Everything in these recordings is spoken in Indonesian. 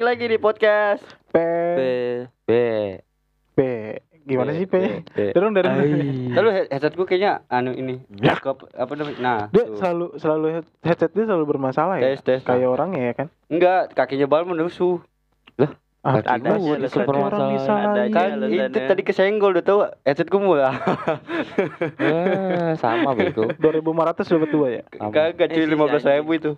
balik lagi di podcast. P B B P gimana sih P? B. Dorong dari Lalu headset gue kayaknya anu ini. Backup apa namanya? Nah, dia tuh. selalu selalu head- headset dia selalu bermasalah ya. tes tes. Kayak orang ya kan. enggak kakinya bal menusuk. Ah, Kaki ada sih super disalahin. Kan itu tadi kesenggol udah tahu headset gue murah. Eh, sama bego 2500 dapat dua ya. Kagak cuy Eh, sisa 15 ribu itu.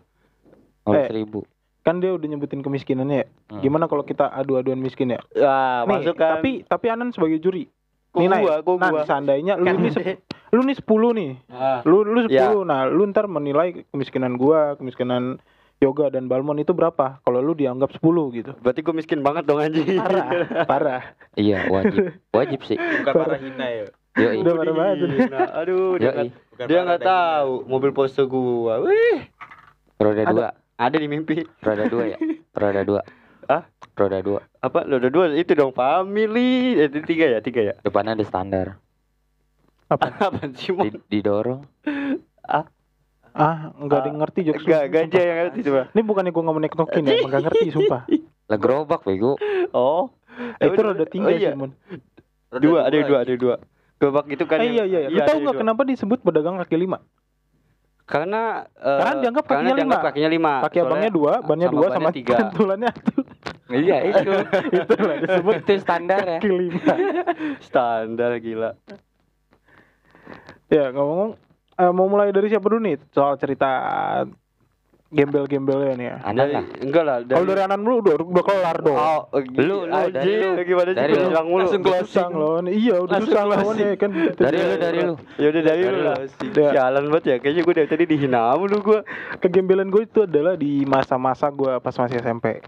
Oh, Eh. seribu Kan dia udah nyebutin kemiskinannya ya. Hmm. Gimana kalau kita adu-aduan miskin ya? Wah, Nih, masuk kan. tapi tapi Anan sebagai juri. Kok Nih, Nay. gua, kok Nah, gua. seandainya lu Kan ini sep- lu nih 10 nih. Ah, Lu lu 10. Ya. Nah, lu ntar menilai kemiskinan gua, kemiskinan Yoga dan Balmon itu berapa? Kalau lu dianggap 10 gitu. berarti gue miskin banget dong anjing. Parah, parah. iya wajib wajib sih Bukan parah hina ya. Yoi. Udah parah banget. Nah, aduh, dia Yoi. nggak dia tahu mobil Porsche gua. Wih, roda dua ada di mimpi. roda dua ya roda dua Hah? roda dua Apa? Lo udah dua itu dong family. Eh, itu tiga ya, tiga ya. depannya ada standar Apa? Apa sih mau? Di- didorong Ah, enggak ada yang ngerti jokes. Enggak, lu, gajah sumpah. yang ngerti coba. Ini bukannya gua nggak mau nektokin ya, enggak ngerti sumpah. lah gerobak bego Oh. Eh, Eh, itu roda tiga oh, iya. sih, Mon. Dua, ada dua, ada dua. Gerobak itu kan. Eh, yang- iya iya. Lu ada tahu nggak dua. kenapa disebut pedagang kaki lima? Karena eh, Karena dianggap karena kakinya dianggap lima. kakinya lima. Kaki abangnya dua, bannya sama dua, sama tiga. tulannya satu. iya itu itu lah disebut itu standar ya kaki lima. standar gila. Ya ngomong-ngomong, eh, mau mulai dari siapa dulu nih soal cerita gembel-gembelnya nih ya? Dari, lah enggak lah. Kalau dari Anan dulu udah, udah kelar dong. Oh, Lu, lu, dari lu. gimana sih? Dari lu. bilang mulu. Langsung closing loh. Iya, udah susah lawannya kan. dari lu dari lu Ya udah dari lu lah. Sialan banget ya. Kayaknya gue dari tadi dihina mulu gue. Kegembelan gue itu adalah di masa-masa gue pas masih SMP.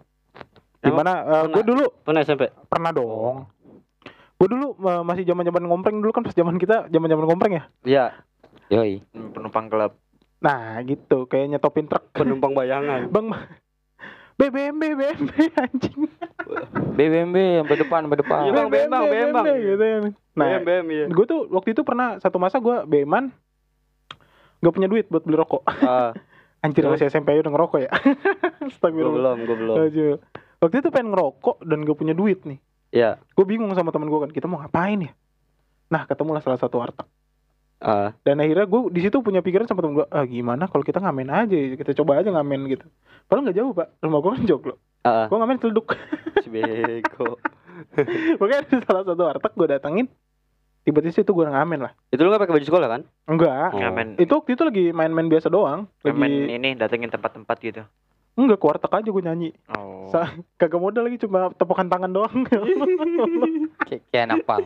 Di mana eh, gue dulu Pernah SMP? pernah dong. Gue dulu eh, masih zaman-zaman ngompreng dulu kan pas zaman kita zaman-zaman ngompreng ya. Iya, yoi Penumpang gelap. Nah, gitu kayak nyetopin truk. penumpang bayangan. Bang BBM BBM anjing. BBMB sampai depan sampai depan Iya, Bang, BM, Bang, BM, Bang. gitu ya. Nah, BM, BM, iya. gue tuh waktu itu pernah satu masa gue BM-an gak punya duit buat beli rokok. Ah, Anjir masih SMP aja udah ngerokok ya. gue Astagfirullah. belum, gue belum. Waktu itu pengen ngerokok dan gak punya duit nih. Iya. Gue bingung sama teman gue kan, kita mau ngapain ya? Nah, ketemulah salah satu warteg. Ah, Dan akhirnya gue di situ punya pikiran sama temen gue, ah gimana kalau kita ngamen aja, ya? kita coba aja ngamen gitu. Padahal nggak jauh pak, rumah gue kan joglo. ah, Gue ngamen celduk. si bego. Pokoknya ada salah satu warteg gue datengin, tiba-tiba situ gue ngamen lah. Itu lu gak pakai baju sekolah kan? Enggak. Oh. Ngamen. Itu waktu itu lagi main-main biasa doang. Lagi Ngamen ini datengin tempat-tempat gitu. Enggak ke warteg aja gue nyanyi. Oh. Sa- kagak modal lagi cuma tepukan tangan doang. kayak kayak anak pang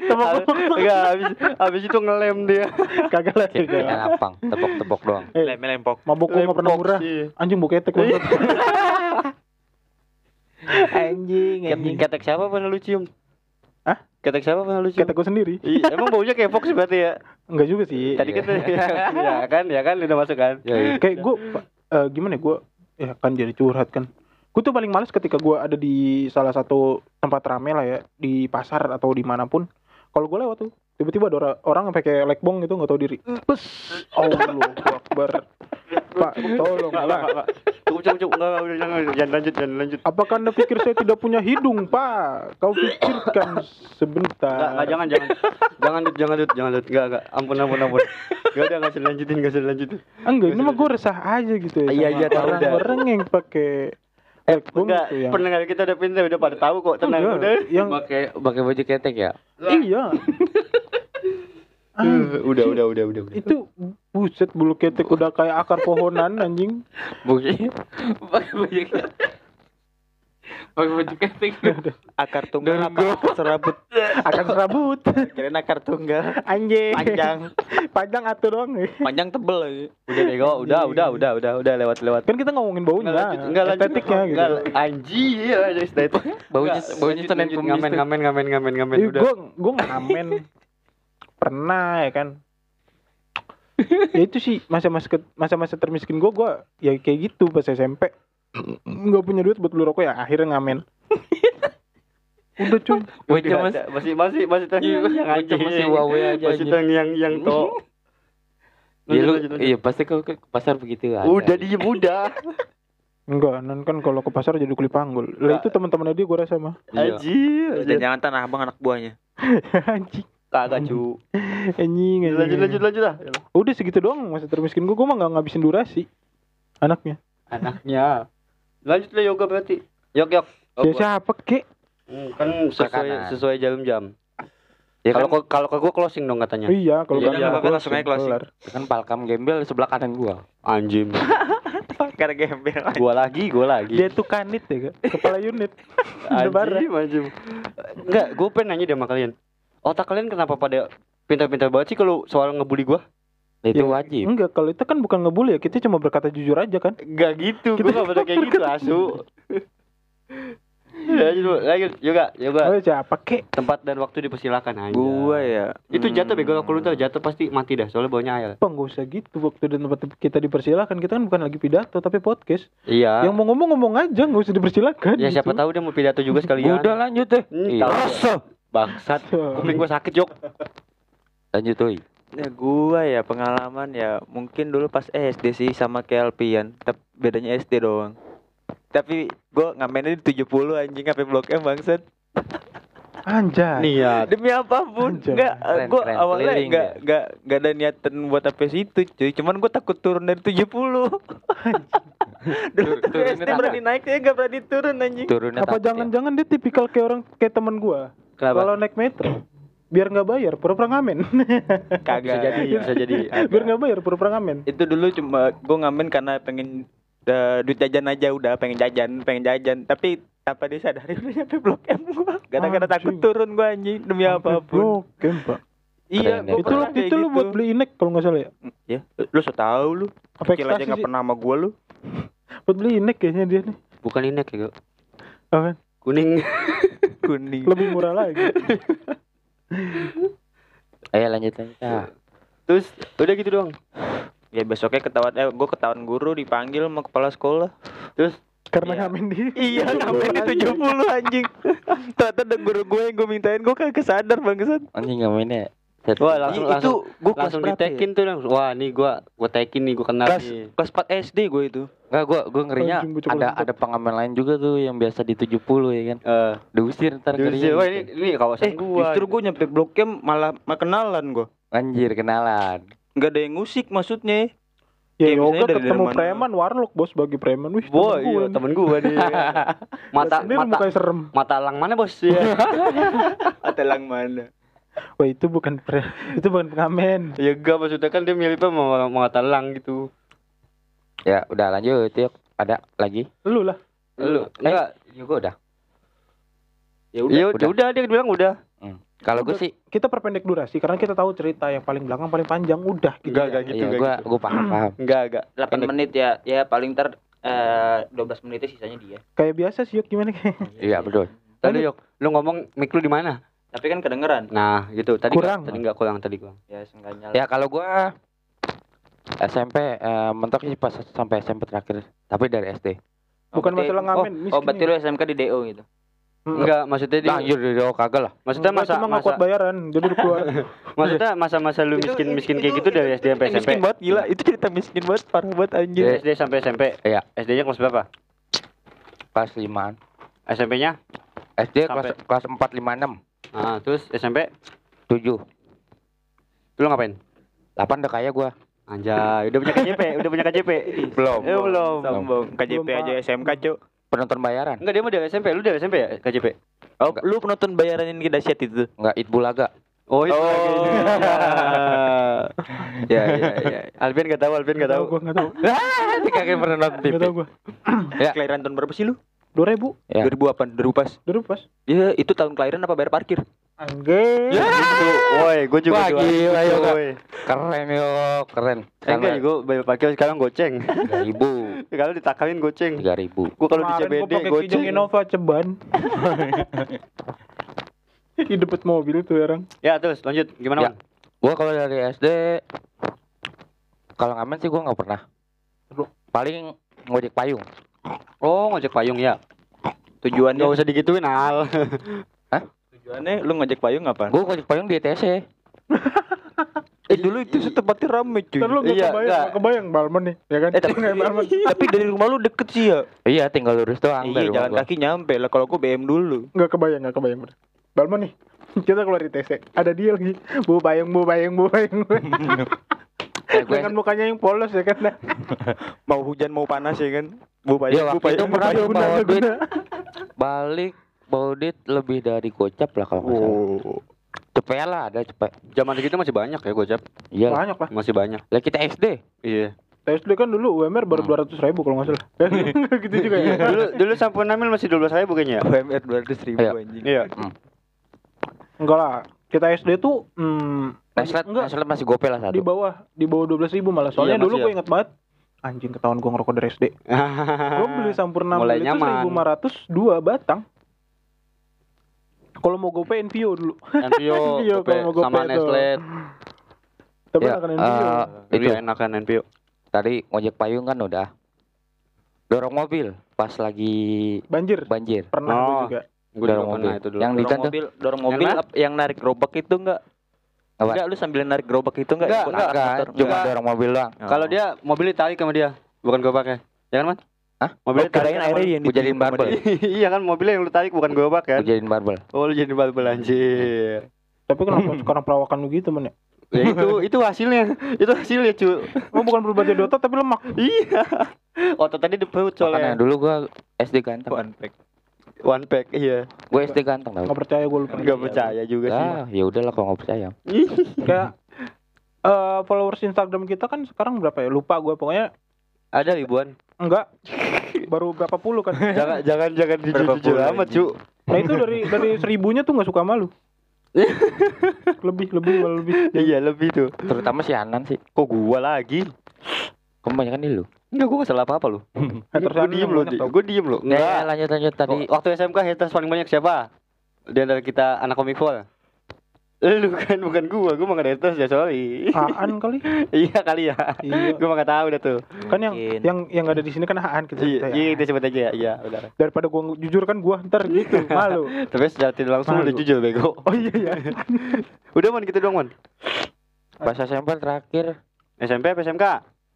Tepuk- Enggak, habis habis itu ngelem dia. kagak lah kayak kayak anak pang tepok tepok doang Eh, Lem lempok. mabuk gue nggak pernah murah. sih. Anjing buketek banget. anjing, anjing. Ket- Ketek siapa pernah lu cium? Hah? Ketek siapa pernah lu cium? Ketek gue sendiri. Ih, emang baunya kayak Fox berarti ya? Enggak juga sih. Tadi kan Iya. ya kan, ya kan udah masuk kan? yoi kayak gue gimana ya gue ya kan jadi curhat kan. Gue tuh paling males ketika gue ada di salah satu tempat rame lah ya di pasar atau di mana pun. Kalau gue lewat tuh tiba-tiba ada ora- orang yang pakai lekbong gitu nggak tahu diri bes Allah akbar pak tolong lah Cukup, cukup, cukup. Enggak, udah jangan, jangan lanjut, jangan lanjut. apakah anda pikir saya tidak punya hidung pak kau pikirkan sebentar Enggak, enggak, jangan, jangan. Jangan, Dut, jangan, Dut, jangan, Dut. Enggak, enggak. Ampun, ampun, ampun. Enggak udah enggak usah lanjutin, enggak usah lanjutin. enggak ini mah gue resah aja gitu ya Iya, iya, tahu dah. orang-orang yang pakai lekbong Enggak, gitu yang pendengar kita udah pintar, udah pada tahu kok, tenang, udah. yang pakai pakai baju ketek ya iya Uh, udah, udah, udah, udah, udah. itu buset bulu ketek udah kayak akar pohonan anjing bukti pakai baju ketek pakai baju ketek Akar tunggal apa? Akar serabut. akar serabut Kirain akar tunggal. anjing Panjang. panjang atur doang Panjang tebel lagi. Udah bego, udah, udah, udah, udah, udah lewat, lewat. kan kita ngomongin baunya Enggak lanjut, enggak lanjut. estetiknya gitu Enggak, anjir, aja estetik. baunya baunya senin ngamen, ngamen, ngamen, ngamen, ngamen, udah. gue gue ngamen pernah ya kan ya itu sih masa-masa masa-masa termiskin gue gue ya kayak gitu pas SMP nggak punya duit buat beli rokok ya akhirnya ngamen udah cuy masih masih masih terngiang yang bocah anjing. masih wawe aja Masih anjing. terngiang yang to. Iya lu iya pasti kau ke pasar begitu ada. Udah diem udah. Enggak, Nan kan kalau ke pasar jadi kuli panggul. Lah itu teman-temannya dia gua rasa mah. Iya. Anjir. Dan jangan tanah abang anak buahnya. anjing. Kagak cu. Anjing, anjing. Lanjut lanjut lanjut lah. Udah segitu doang masa termiskin gua, gua mah nggak ngabisin durasi. Anaknya. Anaknya. Lanjut lah yoga berarti. Yok yok. Ya siapa kek? Hmm, kan sesuai Makanan. sesuai jam-jam. Ya Kalau kan, kalau ke gua closing dong katanya. Iya, kalau Iya, kan nggak apa-apa, closing, langsung aja closing. kelar. kan Palkam Gembel di sebelah kanan gua. Anjing. Karena gembel. gua lagi, gua lagi. Dia tuh kanit ya, kepala unit. Anjing, anjing. Enggak, gua pengen nanya deh sama kalian. Otak kalian kenapa pada pintar-pintar banget sih kalau soal ngebully gua? Itu Ya, wajib. Enggak, kalau itu kan bukan ngebully ya, kita cuma berkata jujur aja kan. Enggak gitu, gua enggak pada kayak gitu, asu. ya, lanjut, lanjut, yoga, yoga. Oh, siapa kek? Tempat dan waktu dipersilakan aja. Gua ya. Itu jatuh hmm, bego kalau lu tahu jatuh pasti mati dah soalnya baunya air. Apa nggak usah gitu waktu dan tempat kita dipersilakan kita kan bukan lagi pidato tapi podcast Iya. yang mau ngomong ngomong aja nggak usah dipersilakan ya siapa gitu. tahu dia mau pidato juga sekalian. Udah lanjut deh. Hmm, Iya. Bangsat. Kuping gua sakit, Jok. Lanjut tuh. Ya gua ya pengalaman ya mungkin dulu pas SD sih sama kayak Alpian, tapi bedanya SD doang. Tapi gua ngamennya di 70 anjing sampai blok M bangsat. anjay Niat. Demi apa pun, Anjay. enggak Keren, gua keren. awalnya enggak enggak enggak ada niatan buat apa situ, cuy. Cuman gua takut turun dari 70. dulu Tur- tuh SD berani naik ya enggak berani turun anjing. Turunnya apa ya. jangan-jangan dia tipikal kayak orang kayak teman gua Kenapa? kalau naik metro biar nggak bayar pura-pura ngamen Bisa Kagak. jadi, bisa jadi. biar nggak bayar pura-pura ngamen itu dulu cuma gue ngamen karena pengen eh, duit jajan aja udah pengen jajan pengen jajan tapi tanpa disadari udah nyampe blok M gua gara-gara takut turun gua anjing demi apa pun Oke, Pak. iya Keren, gua itu kayak itu lu gitu. buat beli inek kalau nggak salah ya ya lu so tau lu apa kecil aja nggak pernah sama gua lu buat beli inek kayaknya dia nih Bukan inek ya, Gok. Apa? Kuning. kuning lebih murah lagi Ayo lanjut lanjut. Ah. Terus udah gitu doang. ya besoknya ketahuan eh gua ketahuan guru dipanggil sama kepala sekolah Terus karena Iya. ngamen di iya ngamen di 70 anjing ternyata ada guru gue yang gue mintain gue kagak sadar bangsat Anjing. Set. Wah langsung itu langsung gue langsung ditekin tuh langsung. Wah, nih gua gua tekin nih, gua kenal kelas nih. kelas 4 SD gue itu Enggak gua gua ngerinya bocah ada ada pengamen lain juga tuh yang biasa di 70 ya kan. Eh, Diusir ntar ngerinya. wah gitu. ini ini kawasan eh gua. justru gue nyampe blok M malah kenalan gue Anjir kenalan. nggak ada yang ngusik maksudnya ya Kayak yoga dari- ketemu dari preman warlock bos bagi preman wih Boy, temen iya, gua nih. temen gua nih. mata mata serem mata lang mana, Bos? Ya. Atelang mana wah itu bukan pre itu bukan pengamen ya enggak maksudnya kan dia miripnya sama mata lang gitu. Ya udah lanjut yuk. Ada lagi? lu lah Lu enggak Eh, juga udah. ya Ya udah. udah, udah dia bilang udah. Hmm. Kalau gue sih kita perpendek durasi karena kita tahu cerita yang paling belakang paling panjang udah gitu Enggak, ya. enggak gitu, iya enggak gua gitu. gua paham paham. Enggak, enggak. 8 Pendek. menit ya ya paling ter eh 12 menitnya sisanya dia kayak biasa sih yuk gimana kayak Iya betul. Tadi yuk, lu ngomong mic lu di mana? Tapi kan kedengeran Nah, gitu. Tadi Kurang. Tadi enggak kurang tadi gua. ya sengganya Ya kalau gua SMP eh, mentok sih pas sampai SMP terakhir. Tapi dari SD. bukan masalah ngamen oh, miskin oh berarti ya. lu SMK di DO gitu Hmm. Enggak, maksudnya dia Lanjut dari oh, kagak lah. maksudnya masa cuma masa bayaran jadi lu keluar maksudnya masa-masa lu miskin-miskin kayak gitu dari SD sampai SMP. miskin banget gila itu cerita miskin banget parah banget anjir Dari SD sampai SMP. Iya. SD-nya kelas berapa? Kelas 5-an. SMP-nya? SD kelas kelas 4 5 6 Ah, terus SMP 7 lu ngapain? 8 udah kaya gua. Anjay, udah punya KJP, udah punya KJP. Belum. Eh, belum. sombong KJP Belum, aja. SMK cuk Penonton bayaran. Enggak, dia mau dari SMP, lu dari SMP ya KJP? oh Enggak. lu penonton bayaran yang dahsyat itu Enggak It Bulaga. Oh, itu Oh. lagi. ya, ya, ya. Alvin enggak tahu, Alvin enggak tahu. gua nggak tahu Ini kagak pernah nonton TV. nggak tahu gua Ya. kelahiran tahun berapa sih lu dua ribu Ya. 2008 2000 pas dulu pas ya itu tahun kelahiran apa bayar parkir Angge Ya, gitu. Woi, gua juga Wah, gila, Gitu, woi. Keren yo, keren. Eh, enggak, gua bayar parkir sekarang goceng. 3000. Kalau ditakarin goceng. 3000. Gua kalau di CBD goceng. Innova ceban di depan mobil tuh orang Ya, terus lanjut. Gimana, Ya. Bang? Gua kalau dari SD kalau ngamen sih gua nggak pernah. Paling ngojek payung. Oh, ngojek payung ya. tujuannya Enggak usah digituin, Al. tujuannya lu ngajak payung apa Gua ngojek payung di E. ETC. Eh dulu itu tempatnya rame cuy. Ntar lu gak Iya, kebayang, nggak. gak kebayang Balmon nih, ya kan? Eh tapi, Nggak Balmon. tapi dari rumah lu deket sih ya. Iya, tinggal lurus doang Iya jalan gua. kaki nyampe lah. Kalau gua BM dulu. Nggak kebayang, nggak kebayang. Balmon nih, kita keluar di TC. Ada dia lagi, bu bayang, bu bayang, bu bayang. Dengan mukanya yang polos ya kan? Mau hujan mau panas ya kan. Bu Iya, bayang, bu waktu itu bayang, bu pernah tuh Guna, bawa nggak duit guna. balik bawa duit lebih dari gocap lah kalau nggak salah. Oh. Cepet lah ada cepet. Zaman segitu masih banyak ya gojap. Iya. Banyak lah. Masih banyak. Lah kita SD. Iya. TSD kan dulu UMR baru Hmm. 200 ribu kalau nggak salah. gitu juga ya. dulu dulu sampun Namil masih 12 ribu kayaknya. UMR 200 ribu Iya. anjing. Iya. Enggak lah. Kita SD tuh hmm, Neslet, enggak Neslet masih gopel lah di satu. bawah di bawah 12 ribu malah. Soalnya Iya, dulu gue ya. inget banget anjing ketahuan gue ngerokok dari SD. Gue beli Sampurna Mulai itu nyaman. 1500 dua batang. Kalau mau gope Envio dulu. NPO, Iya, Gope, kalau mau Gope sama. Nestle. Tapi Ya, akan Envio. eh, Itu itu enakan NPO. tadi ngojek payung kan udah. Dorong mobil pas lagi Banjir. banjir. Pernah Oh. gue juga. Gue Dorong juga pernah mobil. itu dulu. Yang Dorong mobil, dorong Yang mobil ap- yang narik gerobak itu enggak? Apa? Enggak, lu sambil narik gerobak itu enggak? Enggak, ikut enggak, angkat kan, motor? cuma Enggak. dorong mobil doang. Oh. Kalau dia mobil ditarik sama dia, bukan pakai. Ya kan, Man? Hah? Mobil oh, kirain airnya yang jadiin sama barbel. iya kan mobilnya yang lu tarik bukan gue kan. Jadiin barbel. Oh lu jadi barbel anjir. Tapi kenapa sekarang perawakan begitu men ya? Ya itu itu hasilnya. Itu hasilnya, cu. Oh bukan berubah jadi otot tapi lemak. Iya. Otot tadi di perut Makanya soalnya. dulu gua SD ganteng. One pack. One pack, iya. Gua SD ganteng tau. Nggak percaya gue lupa. Enggak percaya juga sih. Ah, ya udahlah kalau nggak percaya. Kayak eh followers Instagram kita kan sekarang berapa ya? Lupa gue pokoknya Ada ribuan. enggak baru berapa puluh kan. Jangan jangan jangan puluh, amat, cu. Nah itu dari dari seribunya tuh nggak suka malu. lebih lebih malah lebih. Iya, lebih tuh. Terutama si Anan sih. Kok gua lagi? Kebanyakan di lu. Enggak, gua gak salah apa-apa lu. Haters Gue diem tau. gue diem loh. Ya, Enggak. lanjut lanjut tadi. Waktu SMK haters paling banyak siapa? Di antara kita anak komik full. Lu kan bukan gua, gua mah gak haters ya sorry. Aan kali. iya kali ya. Iya. gua mah gak tahu dah tuh. Kan yang yang yang ada di sini kan Aan kita. Iya, kita ya. iya kita sebut aja ya. Iya, udah. Daripada gua jujur kan gua ntar gitu malu. Tapi secara tidak langsung udah jujur bego. Oh iya ya. Udah man gitu dong man. Pas SMP terakhir SMP apa SMK?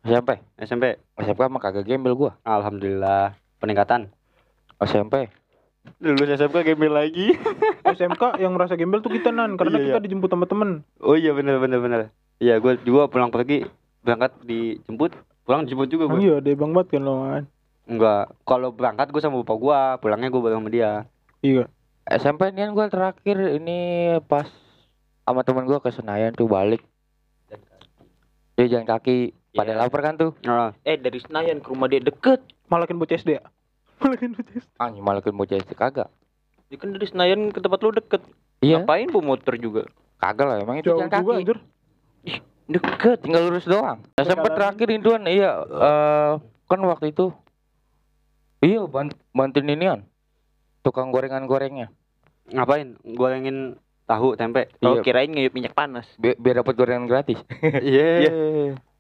SMP. SMP. SMP mah kagak gembel gua. Alhamdulillah peningkatan. SMP. Lulus SMK gembel lagi. SMK yang merasa gembel tuh kita nan karena Iya, kita dijemput sama temen. Oh iya bener bener bener. Iya gua juga pulang pergi berangkat dijemput, pulang dijemput juga Oh gua. iya deh bang banget kan lo man. Enggak, kalau berangkat gua sama bapak gua, pulangnya gua bareng sama dia. Iya. SMP ini kan gua terakhir ini pas sama temen gua ke Senayan tuh balik. Dia jalan kaki pada Iya. lapar kan tuh. Nah, Eh dari Senayan ke rumah dia deket. Malakin bocah SD ya. Malakin bocah SD. Ah, malah ke bocah itu kagak. Dia kan dari Senayan ke tempat lu deket. Iya, Ngapain bu motor juga? kagak lah emang itu Jauh jalan juga kaki. anjir. Deket, tinggal lurus doang. SMP Jalan. terakhir Induan, iya eh kan waktu itu Iya, ban bantuin inian. Tukang gorengan-gorengnya. ngapain? Gorengin tahu tempe. Oh Iya. kirain ngeyup minyak panas. Bi- biar dapat gorengan gratis. Iya.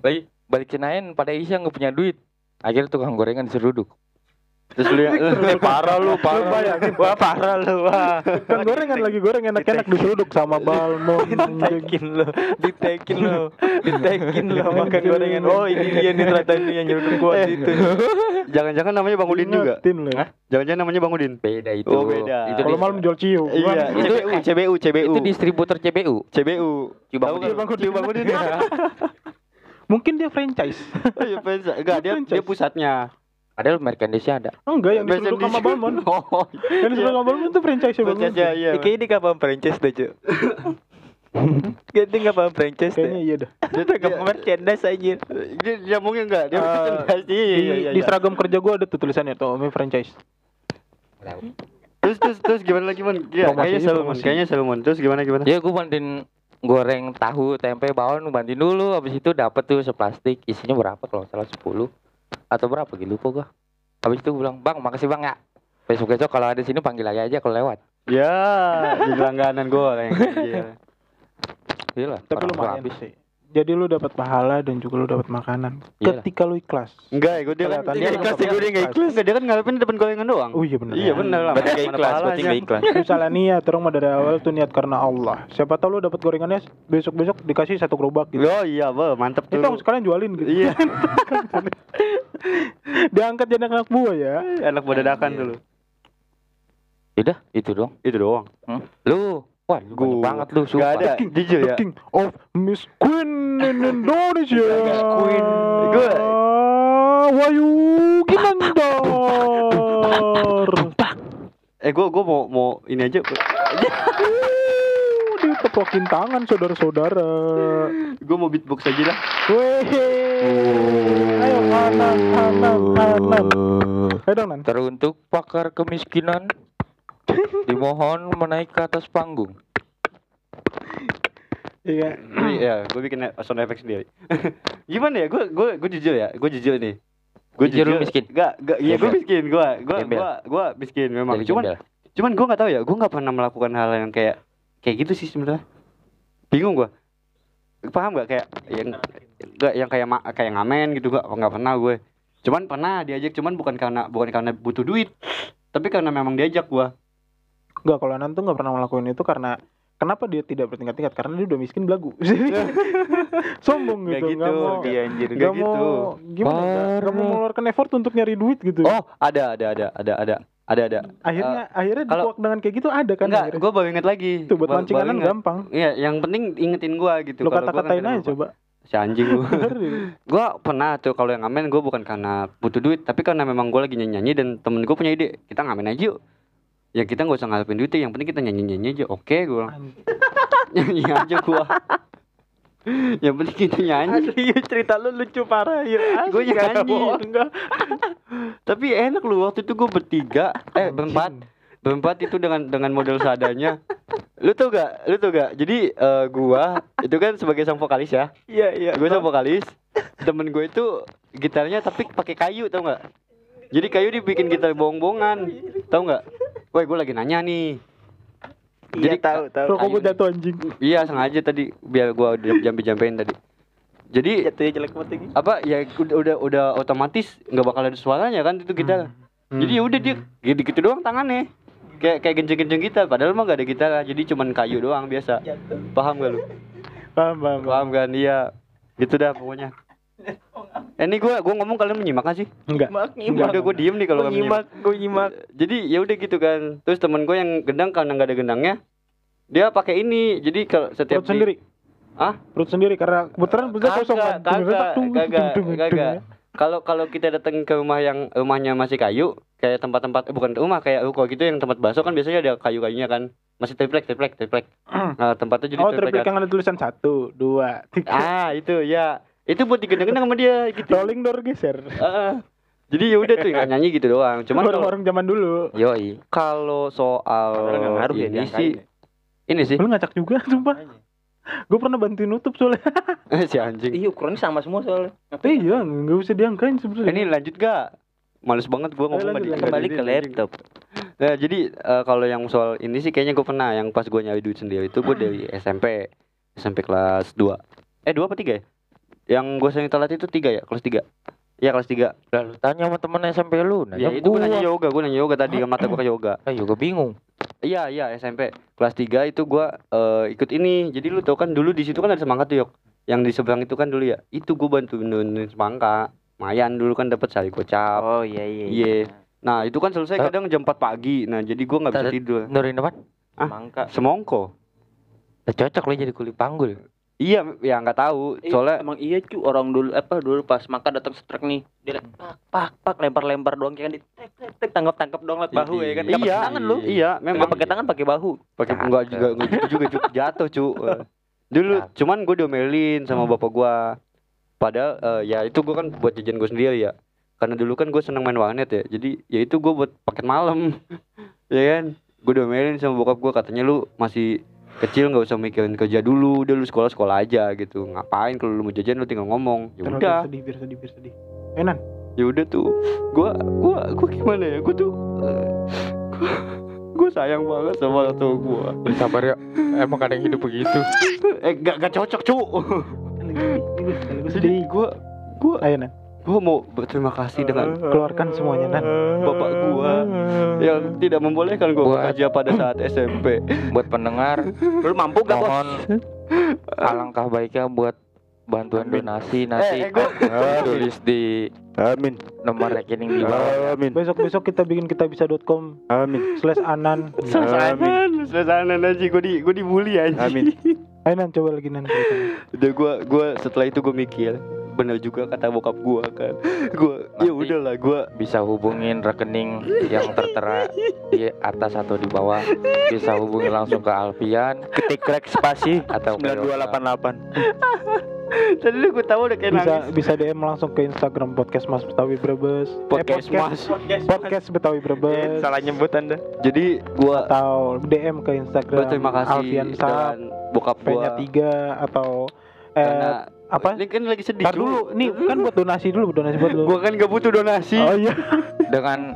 Lagi balik Senayan pada Isya nggak punya duit. Akhirnya tukang gorengan diseruduk. Terus lu yang eh, parah lu, parah. Lu bayangin. Wah, parah lu. Wah. Kan gorengan lagi goreng enak-enak diseruduk sama balmon. anjing. Ditekin lo, ditekin lo, ditekin lo makan gorengan. Oh ini dia nih ternyata ini yang nyeruduk gua Eh. situ. Jangan-jangan namanya Bang Udin juga. Lu. Jangan-jangan namanya Bang Udin. Beda itu. Oh, beda. Itu Kalau malam jual ciu. Iya, Itu- CBU, CBU, CBU. itu distributor CBU. CBU. Ciu Bang Udin. Ciu Bang Udin. Mungkin dia franchise. Oh iya, fans. Enggak, dia Franchise. dia pusatnya. Ada merchandise ada. Enggak yang diseruduk sama balmon. Oh, Yang diseruduk sama balmon itu franchise ya balmon. franchise iya. Ya, kayaknya dia nggak paham franchise deh. Kayaknya dia nggak paham franchise Kayaknya deh. iya dah. Dia nggak paham merchandise aja. dia dia mungkin enggak, dia Eh, merchandise. Iya, Di, iya, iya. di seragam kerja gua ada tuh tulisannya tuh Ome franchise. Terus terus terus gimana lagi, Man? Iya, Promosi, kayaknya promosi. Kayaknya Man. Terus gimana gimana? Ya gue bantuin goreng tahu tempe bawang bantuin dulu. Habis itu dapet tuh seplastik. Isinya berapa kalau salah? 10 atau berapa? Gitu lupa gua. Habis itu gua bilang bang makasih bang ya. Besok besok kalau ada sini panggil lagi aja kalau lewat. Ya, di langganan goreng. Iya. iya Tapi lumayan habis. sih. Jadi lu dapat pahala dan juga lu dapat makanan. Iyalah. Ketika lu ikhlas. Enggak, gue dia kan Kelihatan dia dia ikhlas, nggak gue dia nggak ikhlas. ikhlas. Enggak, dia kan ngarepin depan gorengan doang. Oh iya benar. Iya bener lah. Berarti mana- gak mana ikhlas, berarti pahalanya. gak ikhlas. Lu salah niat, orang mah dari awal tuh niat karena Allah. Siapa tahu lu dapat gorengannya besok-besok dikasih satu gerobak gitu. Oh iya, Bang, mantep tuh. Itu aku sekalian jualin gitu. Iya, Diangkat jadi anak buah ya. enak buat dadakan dulu. Udah, itu dong. Itu doang. Lu, wah, lu banyak banget lu, Gak sumpah. ada, jujur ya. The King of Miss Queen in Indonesia. Gak Queen. Gua- Wahyu Ginandar. Eh, gue gue mau mau ini aja. Uh, Ditepokin tangan saudara-saudara. Gue mau beatbox aja dah. Weh. Ayo kanan, kanan, kanan. Ayo dong, Nan. Teruntuk pakar kemiskinan dimohon menaik ke atas panggung. Iya. Iya, gue bikin sound effect sendiri. Gimana ya? Gue gue gue jujur ya. Gue jujur nih. Gue Jujur lu miskin? Gak, gak, iya gue miskin. Gue gue gue gue miskin memang. Jadi Cuman gembel. cuman gue nggak tahu ya. Gue nggak pernah melakukan hal yang kayak kayak gitu sih sebenarnya. Bingung gue. Paham gak kayak yang gak yang kayak kayak ngamen gitu gak nggak pernah gue. Cuman pernah diajak cuman bukan karena bukan karena butuh duit. Tapi karena memang diajak gue. Enggak, kalau Nan tuh nggak pernah melakukan itu karena kenapa dia tidak bertingkat-tingkat? Karena dia udah miskin belagu. Sombong Gak gitu, gitu. nggak mau. Dia anjir Gak gak mau gitu. gimana? Nggak nggak mau mengeluarkan effort untuk nyari duit gitu. Oh, ada ada ada ada ada ada ada. akhirnya akhirnya kalau- dikuak dengan kayak gitu ada kan? Enggak, gue baru inget lagi. Tuh buat mancing kanan gampang. Iya, yang penting ingetin gua gitu. Kan kata-katain kadang aja coba. Si anjing lu. gua pernah tuh kalau yang ngamen gua bukan karena butuh duit, tapi karena memang gua lagi nyanyi-nyanyi dan temen gua punya ide, kita ngamen aja yuk. Ya kita nggak usah ngarepin duitnya, yang penting kita nyanyi-nyanyi aja. Oke, gua bilang. nyanyi aja gua. yang penting kita nyanyi. Asli cerita lu lucu parah ya. Nggak nyanyi. bohong, nggak. Tapi enak lu waktu itu gua bertiga, eh berempat, berempat itu dengan dengan model seadanya. Lu tau gak? Lu tau gak? Jadi eh, gua itu kan sebagai sang vokalis ya. Iya iya. gue sama vokalis temen gue itu gitarnya tapi pakai kayu tau nggak jadi kayu dibikin gitar bohong-bohongan tau nggak Woi gue lagi nanya nih Iya tahu tahu. Rokok gue jatuh anjing. iya sengaja tadi biar gue jampe-jampein tadi jadi Jatuhnya jelek banget lagi. apa ya udah udah, udah otomatis nggak bakal ada suaranya kan itu gitar Hmm. jadi ya udah dia gitu gitu doang tangannya kayak kayak genceng-genceng gitar padahal mah gak ada gitar jadi cuman kayu doang biasa paham gak lu Paham paham. paham. paham kan iya gitu dah pokoknya eh, ini gue gua ngomong kalian menyimak gak sih Enggak. Nyimak Ya nyimak. udah gue diem nih kalau Gue nggak menyimak. nyimak, gue nyimak. Jadi ya udah gitu kan. Terus temen gue yang gendang karena nggak ada gendangnya, dia pakai ini. Jadi kalau setiap Perut sendiri. Ah? Perut sendiri karena kebetulan perutnya kosong kan. Kagak, kagak, kagak, tung, Kalau kalau kita datang ke rumah yang rumahnya masih kayu, kayak tempat-tempat eh, bukan rumah kayak ruko gitu yang tempat bakso kan biasanya ada kayu-kayunya kan. Masih triplek, triplek, triplek. Nah, tempatnya jadi Oh, triplek. triplek yang ada tulisan satu, dua, tiga. Ah, itu ya. Itu buat digendang-gendang sama dia gitu. Rolling door geser. Ah. jadi ya udah tuh nggak nyanyi gitu doang. Cuman kalau Warung-warung zaman dulu. Yoi. kalau soal nggak ngaruh ya ini diangkain sih ya. ini sih Lu ngacak juga sumpah. Gue pernah bantuin nutup soalnya. si anjing. Iya ukurannya sama semua soalnya. Tapi iya, enggak usah diangkain sebenarnya. Ini lanjut gak? Males banget gua ngomong lanjut, nggak. Kembali nggak ke laptop. Nah, jadi eh, kalau yang soal ini sih kayaknya gue pernah yang pas gua nyari duit sendiri itu gue dari SMP SMP kelas 2 eh 2 apa 3 ya? Yang gue sering telat itu 3 ya, kelas 3 Iya kelas 3 Lalu tanya sama temen SMP lu, Ya nanya itu gue nanya yoga, gue nanya yoga tadi mata gue ke yoga Ah, juga bingung. Iya iya SMP kelas 3 itu gua eh, ikut ini. Jadi lu tau kan dulu di situ kan ada semangka tuh yok. Yang di seberang itu kan dulu ya. Itu gua bantu nurunin semangka. Mayan dulu kan dapat sari gocap. Oh iya iya. Iya. Nah itu kan selesai Eh. kadang jam 4 pagi. Nah jadi gua nggak bisa tidur. Nurin apa? Ah. Mangka. Semongko. Cocok lu jadi kuli panggul. Iya ya nggak tahu. Soalnya emang iya cu. Orang dulu apa dulu pas maka datang strek nih. Dia pak pak pak lempar lempar doang. Kayak kan di tek tek tek tangkap tangkap doang lewat bahu ya kan. Nggak iya tangan lu Iya memang. Pakai tangan pakai bahu. Pakai enggak juga enggak gitu juga cu. jatuh cu. Eh, dulu cuman gue diomelin sama bapak gua. Padahal eh, ya itu gua kan buat jajan gue sendiri ya. Karena dulu kan gue seneng main warnet ya. Jadi ya itu gue buat paket malam. Ya kan? Gue diomelin sama bokap gua. Katanya lu masih kecil nggak usah mikirin kerja dulu udah lu sekolah sekolah aja gitu. Ngapain kalau lu mau jajan lu tinggal ngomong. Ya udah. sedih, biar sedih, biar sedih. Enan, ya udah tuh gua gua gua gimana ya? Gua tuh gua, gua sayang banget sama orang tua gua. Sabar ya. Emang kadang hidup begitu. eh gak gak cocok cu Jadi gue gue Ayo Nan, gue mau berterima kasih dengan keluarkan semuanya Nan. bapak gua yang tidak membolehkan gue Buat- bekerja pada saat SMP. buat pendengar Lu mampu gak bos? mohon alangkah baiknya buat bantuan donasi nanti Eh, eh, gua- tulis di Amin. nomor rekening di bawah Amin. Besok-besok kita bikin kitabisa.com Amin. slash anan. Selesanan, selesanan aja gue di gue dibully aja. Amin. Ayo Nan, coba lagi Nan. Udah gue gue setelah itu gue mikir bener juga kata bokap gue kan gue ya udahlah gue bisa hubungin rekening yang tertera di atas atau di bawah bisa hubungi langsung ke Alfian Ketik rek spasi atau ke Yosa. 9288. tadi gue tahu udah kayak Bisa nangis bisa DM langsung ke Instagram podcast Mas Betawi Brebes. Eh, podcast mas podcast Betawi Brebes Salah nyebut Anda. jadi gue atau DM ke Instagram berterima kasih Alfian Sab bokap gue P-nya tiga atau eh karena apa? ini kan lagi sedih Ntar dulu, nih kan buat donasi dulu, donasi buat lu. gue kan gak butuh donasi Oh iya. dengan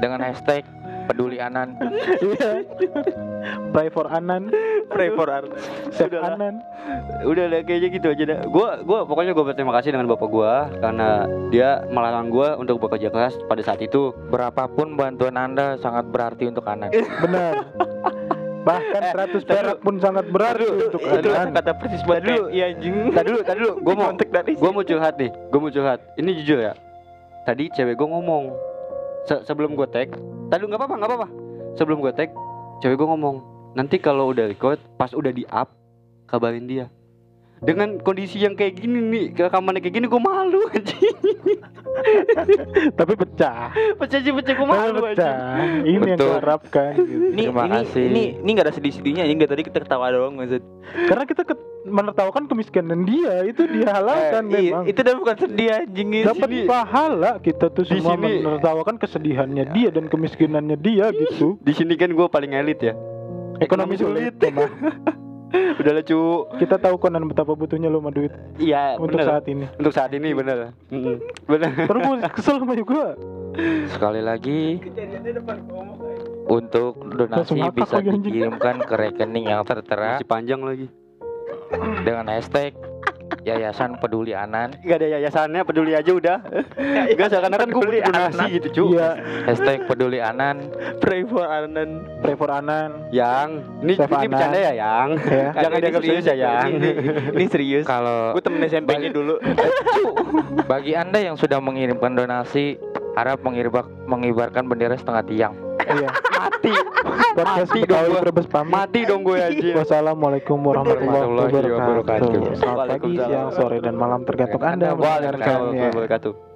dengan hashtag peduli anan Iya. Pray for Anan, Pray for save Sudahlah. Anan. udah lah kayaknya gitu aja dah gue gua pokoknya gue berterima kasih dengan bapak gue karena dia melarang gue untuk bekerja keras pada saat itu berapapun bantuan anda sangat berarti untuk anan Benar. Bahkan 100 perak pun sangat berarti untuk Itu kata persis buat dulu. TNI anjing. Tadi dulu, tadi dulu, gue mau gue mau curhat nih, gue mau curhat. Ini jujur ya. Tadi cewek gue ngomong Se- sebelum gue tag. Tadi nggak apa-apa, nggak apa-apa. Sebelum gue tag, cewek gue ngomong nanti kalau udah record, pas udah di up, kabarin dia. Dengan kondisi yang kayak gini nih, rekamannya kayak gini gue malu anjing. Tapi pecah. Pecah sih pecah gue malu anjing. pecah. Ini yang Betul. diharapkan gitu. Ini Terima ini kasih. ini ini enggak ada sedih-sedihnya anjing dari tadi kita ketawa doang maksud. Karena kita ke- menertawakan kemiskinan dia, itu dia halalkan Eh, memang. itu udah bukan sedih anjing. Dapat sini- pahala kita tuh di semua sini- menertawakan kesedihannya dia dan kemiskinannya dia gitu. Di sini kan gue paling elit ya. Ekonomi sulit. Mama. Udah lah cu. Kita tahu konan betapa butuhnya lo sama duit Iya untuk bener. saat ini. Untuk saat ini bener. Bener. Terus gue kesel sama juga. sekali lagi untuk donasi bisa dikirimkan ke rekening yang tertera Masih panjang lagi. dengan hashtag Yayasan Peduli Anan Gak ada yayasannya peduli aja udah. Gak seakan-akan gue butuh donasi gitu cu. Iya, hashtag Peduli Anan Pray for Arnan. pray for Anan. Yang ini Chef ini Anan. bercanda ya yang. Ya. Jangan dianggap serius ya yang. Ini, ini serius. kalau Gue temen SMP-nya dulu. bagi anda yang sudah mengirimkan donasi harap mengibarkan bendera setengah tiang Iya. Mati. Podcast Betawi. Brebes pamit. Mati dong gue aja. Wassalamualaikum warahmatullahi wabarakatuh. Selamat pagi, siang, sore, dan malam tergantung Anda Waalaikumsalam ya. warahmatullahi wabarakatuh.